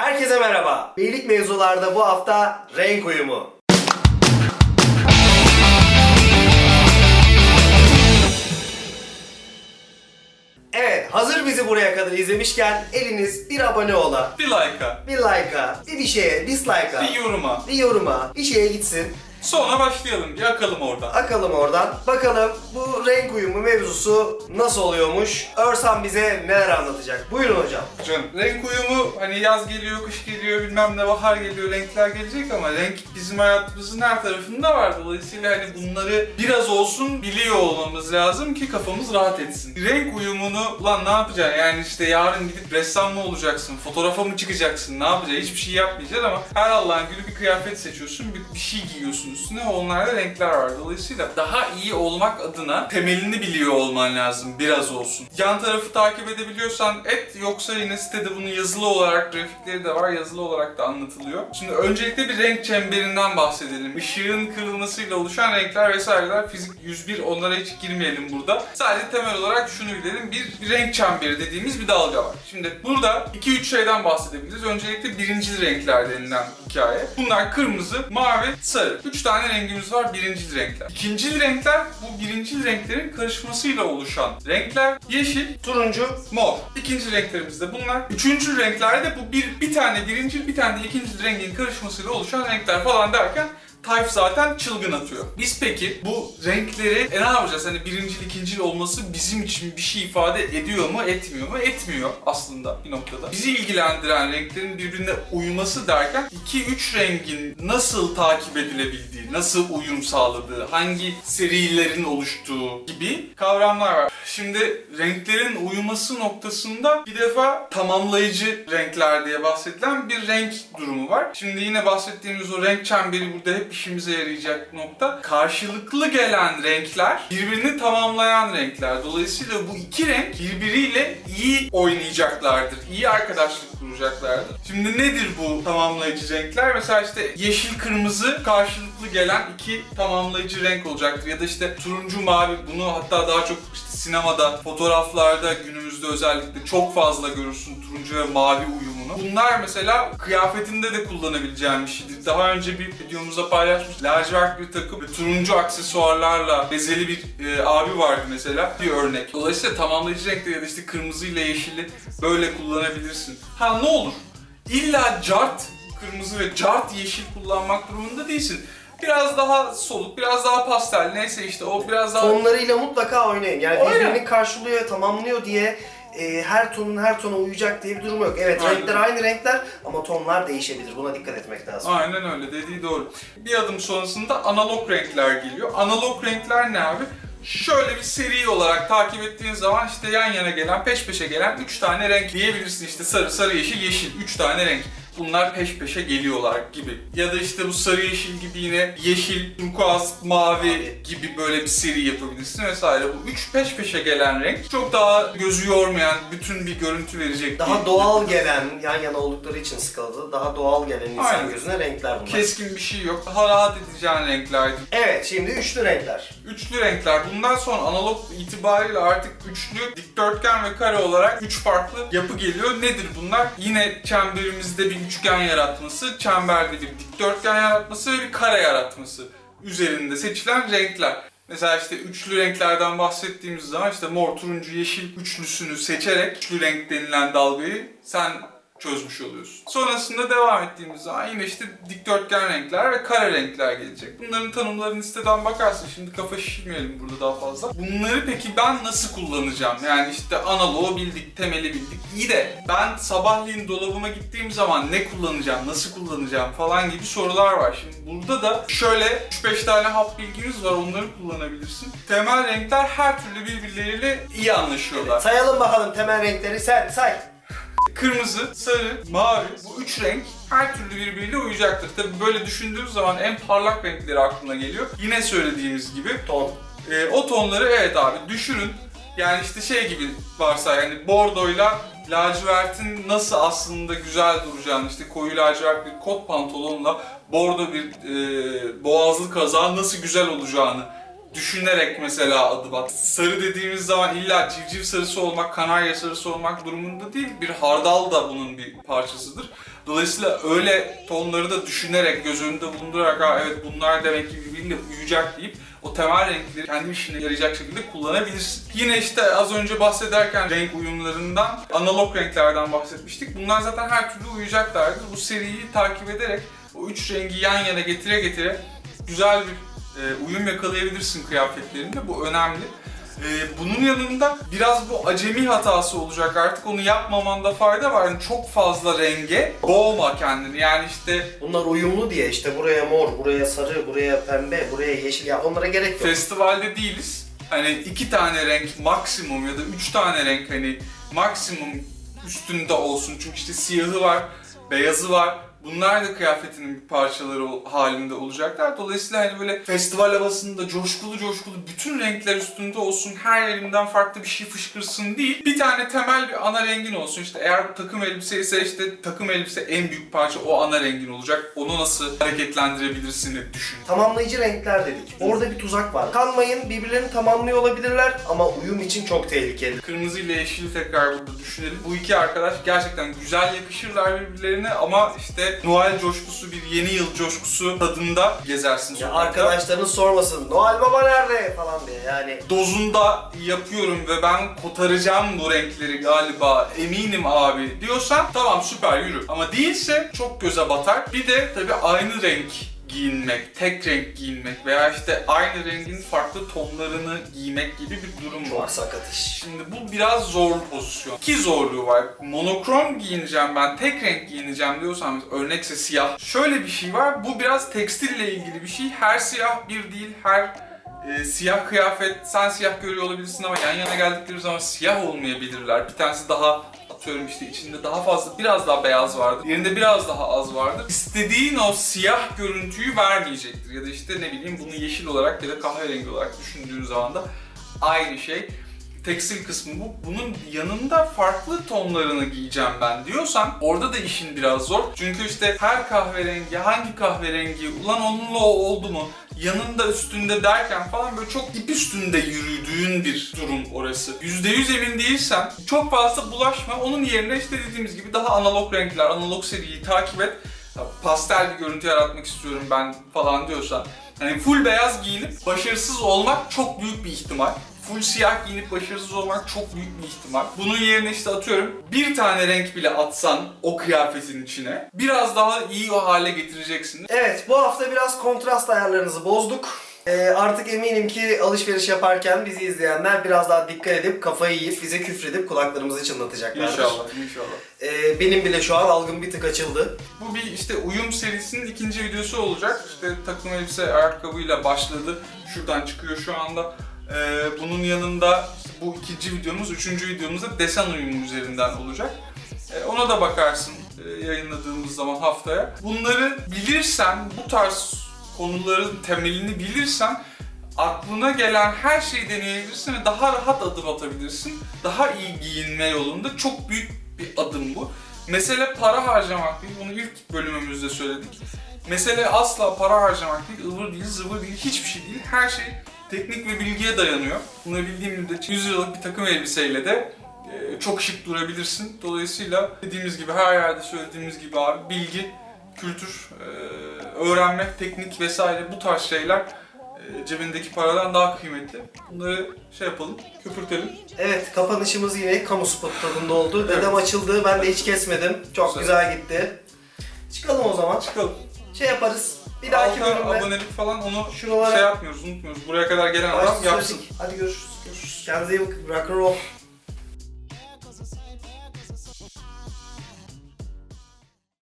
Herkese merhaba. Beylik mevzularda bu hafta renk uyumu. Evet, hazır bizi buraya kadar izlemişken eliniz bir abone ola, Bir like'a, bir like'a, bir bir şeye, dislike'a, bir yoruma. bir yoruma, bir şeye gitsin. Sonra başlayalım. Bir akalım oradan. Akalım oradan. Bakalım bu renk uyumu mevzusu nasıl oluyormuş? Örsan bize neler anlatacak? Buyurun hocam. Canım, renk uyumu hani yaz geliyor, kış geliyor, bilmem ne bahar geliyor, renkler gelecek ama renk bizim hayatımızın her tarafında var. Dolayısıyla hani bunları biraz olsun biliyor olmamız lazım ki kafamız rahat etsin. Renk uyumunu lan ne yapacaksın? Yani işte yarın gidip ressam mı olacaksın, fotoğrafa mı çıkacaksın, ne yapacaksın? Hiçbir şey yapmayacaksın ama her Allah'ın günü bir kıyafet seçiyorsun, bir, bir şey giyiyorsun üstüne onlarda renkler var. Dolayısıyla daha iyi olmak adına temelini biliyor olman lazım biraz olsun. Yan tarafı takip edebiliyorsan et yoksa yine sitede bunun yazılı olarak grafikleri de var yazılı olarak da anlatılıyor. Şimdi öncelikle bir renk çemberinden bahsedelim. Işığın kırılmasıyla oluşan renkler vesaireler fizik 101 onlara hiç girmeyelim burada. Sadece temel olarak şunu bilelim bir, bir renk çemberi dediğimiz bir dalga var. Şimdi burada 2-3 şeyden bahsedebiliriz. Öncelikle birincil renkler denilen hikaye. Bunlar kırmızı, mavi, sarı. 3 tane rengimiz var birincil renkler. İkincil renkler bu birincil renklerin karışmasıyla oluşan renkler. Yeşil, Turuncu, mor. İkinci renklerimiz de bunlar. Üçüncü renklerde bu bir, bir tane birinci bir tane ikinci rengin karışmasıyla oluşan renkler falan derken Tayf zaten çılgın atıyor. Biz peki bu renkleri e, ne yapacağız? Hani birincil, ikincil olması bizim için bir şey ifade ediyor mu, etmiyor mu? Etmiyor aslında bir noktada. Bizi ilgilendiren renklerin birbirine uyuması derken 2-3 rengin nasıl takip edilebildiği, nasıl uyum sağladığı, hangi serilerin oluştuğu gibi kavramlar var. Şimdi renklerin uyuması noktasında bir defa tamamlayıcı renkler diye bahsedilen bir renk durumu var. Şimdi yine bahsettiğimiz o renk çemberi burada hep işimize yarayacak nokta. Karşılıklı gelen renkler birbirini tamamlayan renkler. Dolayısıyla bu iki renk birbiriyle iyi oynayacaklardır. iyi arkadaşlık kuracaklardır. Şimdi nedir bu tamamlayıcı renkler? Mesela işte yeşil kırmızı karşılıklı gelen iki tamamlayıcı renk olacaktır. Ya da işte turuncu mavi bunu hatta daha çok sinemada, fotoğraflarda günümüzde özellikle çok fazla görürsün turuncu ve mavi uyumunu. Bunlar mesela kıyafetinde de kullanabileceğin bir şeydir. Daha önce bir videomuzda paylaşmış lacivert bir takım turuncu aksesuarlarla bezeli bir e, abi vardı mesela bir örnek. Dolayısıyla tamamlayıcı renkleri ya da işte kırmızı ile yeşili böyle kullanabilirsin. Ha ne olur? İlla cart kırmızı ve cart yeşil kullanmak durumunda değilsin. Biraz daha soluk, biraz daha pastel neyse işte o biraz daha... tonlarıyla mutlaka oynayın. Yani Oyna. birbirini karşılıyor, tamamlıyor diye e, her tonun her tona uyacak diye bir durum yok. Evet Aynen. renkler aynı renkler ama tonlar değişebilir. Buna dikkat etmek lazım. Aynen öyle dediği doğru. Bir adım sonrasında analog renkler geliyor. Analog renkler ne abi? Şöyle bir seri olarak takip ettiğin zaman işte yan yana gelen, peş peşe gelen 3 tane renk diyebilirsin. İşte sarı, sarı, yeşil, yeşil. 3 tane renk. Bunlar peş peşe geliyorlar gibi. Ya da işte bu sarı yeşil gibi yine yeşil, turkuaz, mavi gibi böyle bir seri yapabilirsin vesaire. Bu üç peş peşe gelen renk çok daha gözü yormayan, bütün bir görüntü verecek. Daha bir- doğal gelen, yan yana oldukları için skalada daha doğal gelen insan Aynen. gözüne renkler bunlar. Keskin bir şey yok. Daha rahat edeceğin renklerdir. Evet şimdi üçlü renkler. Üçlü renkler. Bundan sonra analog itibariyle artık üçlü, dikdörtgen ve kare olarak üç farklı yapı geliyor. Nedir bunlar? Yine çemberimizde bir üçgen yaratması, çemberde bir dikdörtgen yaratması ve bir kare yaratması üzerinde seçilen renkler. Mesela işte üçlü renklerden bahsettiğimiz zaman işte mor, turuncu, yeşil üçlüsünü seçerek üçlü renk denilen dalgayı sen çözmüş oluyorsun. Sonrasında devam ettiğimiz zaman yine işte dikdörtgen renkler ve kare renkler gelecek. Bunların tanımlarını siteden bakarsın. Şimdi kafa şişirmeyelim burada daha fazla. Bunları peki ben nasıl kullanacağım? Yani işte analoğu bildik, temeli bildik. İyi de ben sabahleyin dolabıma gittiğim zaman ne kullanacağım, nasıl kullanacağım falan gibi sorular var. Şimdi burada da şöyle 3-5 tane hap bilgimiz var. Onları kullanabilirsin. Temel renkler her türlü birbirleriyle iyi anlaşıyorlar. Sayalım bakalım temel renkleri sen say. Kırmızı, sarı, mavi bu üç renk her türlü birbiriyle uyacaktır. Tabi böyle düşündüğümüz zaman en parlak renkleri aklına geliyor. Yine söylediğimiz gibi Ton. e, o tonları evet abi düşürün. Yani işte şey gibi varsa yani bordoyla lacivertin nasıl aslında güzel duracağını işte koyu lacivert bir kot pantolonla bordo bir e, boğazlı kaza nasıl güzel olacağını düşünerek mesela adım at. Sarı dediğimiz zaman illa civciv sarısı olmak, kanarya sarısı olmak durumunda değil. Bir hardal da bunun bir parçasıdır. Dolayısıyla öyle tonları da düşünerek, göz önünde bulundurarak evet bunlar demek ki birbiriyle uyuyacak deyip o temel renkleri kendi işine yarayacak şekilde kullanabilirsin. Yine işte az önce bahsederken renk uyumlarından analog renklerden bahsetmiştik. Bunlar zaten her türlü uyuyacaklardır. Bu seriyi takip ederek o üç rengi yan yana getire getire güzel bir e, uyum yakalayabilirsin kıyafetlerinde. Bu önemli. E, bunun yanında biraz bu acemi hatası olacak artık onu yapmamanda fayda var. Yani çok fazla renge boğma kendini. Yani işte Bunlar uyumlu diye işte buraya mor, buraya sarı, buraya pembe, buraya yeşil ya onlara gerek yok. festivalde değiliz. Hani iki tane renk maksimum ya da üç tane renk hani maksimum üstünde olsun. Çünkü işte siyahı var, beyazı var. Bunlar da kıyafetinin bir parçaları halinde olacaklar. Dolayısıyla hani böyle festival havasında coşkulu coşkulu bütün renkler üstünde olsun, her yerinden farklı bir şey fışkırsın değil. Bir tane temel bir ana rengin olsun. İşte eğer bu takım elbise ise işte takım elbise en büyük parça o ana rengin olacak. Onu nasıl hareketlendirebilirsin diye düşün. Tamamlayıcı renkler dedik. Orada bir tuzak var. Kanmayın, birbirlerini tamamlıyor olabilirler ama uyum için çok tehlikeli. Kırmızı ile yeşili tekrar burada düşünelim. Bu iki arkadaş gerçekten güzel yakışırlar birbirlerine ama işte Noel coşkusu, bir yeni yıl coşkusu tadında gezersin Ya sokakta. arkadaşlarınız sormasın, Noel Baba nerede falan diye yani. Dozunda yapıyorum ve ben kotaracağım bu renkleri galiba eminim abi diyorsan tamam süper yürü. Ama değilse çok göze batar. Bir de tabii aynı renk giyinmek, tek renk giyinmek veya işte aynı rengin farklı tonlarını giymek gibi bir durum var. Çok sakat iş. Şimdi bu biraz zor pozisyon. İki zorluğu var. Monokrom giyineceğim ben, tek renk giyineceğim diyorsan örnekse siyah. Şöyle bir şey var, bu biraz tekstille ilgili bir şey. Her siyah bir değil, her e, siyah kıyafet, sen siyah görüyor olabilirsin ama yan yana geldikleri zaman siyah olmayabilirler. Bir tanesi daha atıyorum işte içinde daha fazla, biraz daha beyaz vardır. Yerinde biraz daha az vardır. İstediğin o siyah görüntüyü vermeyecektir. Ya da işte ne bileyim bunu yeşil olarak ya da kahverengi olarak düşündüğün zaman da aynı şey tekstil kısmı bu. Bunun yanında farklı tonlarını giyeceğim ben diyorsan orada da işin biraz zor. Çünkü işte her kahverengi, hangi kahverengi, ulan onunla o oldu mu? Yanında üstünde derken falan böyle çok ip üstünde yürüdüğün bir durum orası. %100 emin değilsen çok fazla bulaşma. Onun yerine işte dediğimiz gibi daha analog renkler, analog seriyi takip et. Pastel bir görüntü yaratmak istiyorum ben falan diyorsan. Hani full beyaz giyinip başarısız olmak çok büyük bir ihtimal. Full siyah giyinip başarısız olmak çok büyük bir ihtimal. Bunun yerine işte atıyorum bir tane renk bile atsan o kıyafetin içine biraz daha iyi o hale getireceksin. Evet, bu hafta biraz kontrast ayarlarınızı bozduk. Ee, artık eminim ki alışveriş yaparken bizi izleyenler biraz daha dikkat edip kafayı yiyip bize küfredip kulaklarımızı çınlatacaklardır. İnşallah, inşallah. Ee, benim bile şu an algım bir tık açıldı. Bu bir işte uyum serisinin ikinci videosu olacak. İşte takım elbise ayakkabıyla başladı. Şuradan çıkıyor şu anda. Ee, bunun yanında bu ikinci videomuz, üçüncü videomuzda desen uyumu üzerinden olacak. Ee, ona da bakarsın e, yayınladığımız zaman haftaya. Bunları bilirsen, bu tarz konuların temelini bilirsen aklına gelen her şeyi deneyebilirsin ve daha rahat adım atabilirsin. Daha iyi giyinme yolunda çok büyük bir adım bu. Mesele para harcamak değil, bunu ilk bölümümüzde söyledik. Mesele asla para harcamak değil, ıvır değil, zıvır değil, hiçbir şey değil. Her şey teknik ve bilgiye dayanıyor. Bunu bildiğim müddetçe 100 liralık bir takım elbiseyle de e, çok şık durabilirsin. Dolayısıyla dediğimiz gibi her yerde söylediğimiz gibi abi bilgi, kültür, e, öğrenmek, teknik vesaire bu tarz şeyler e, cebindeki paradan daha kıymetli. Bunları şey yapalım, köpürtelim. Evet, kapanışımız yine kamu spot tadında oldu. Evet. Dedem açıldı, ben de hiç kesmedim. Çok Güzel. güzel, gitti. Çıkalım o zaman. Çıkalım. Şey yaparız. Bir dahaki Alta bölümde abonelik falan onu şuralara şey yapmıyoruz, unutmuyoruz. Buraya kadar gelen adam yapsın. Hadi görüşürüz. görüşürüz. Kendinize iyi bakın. Rock and roll.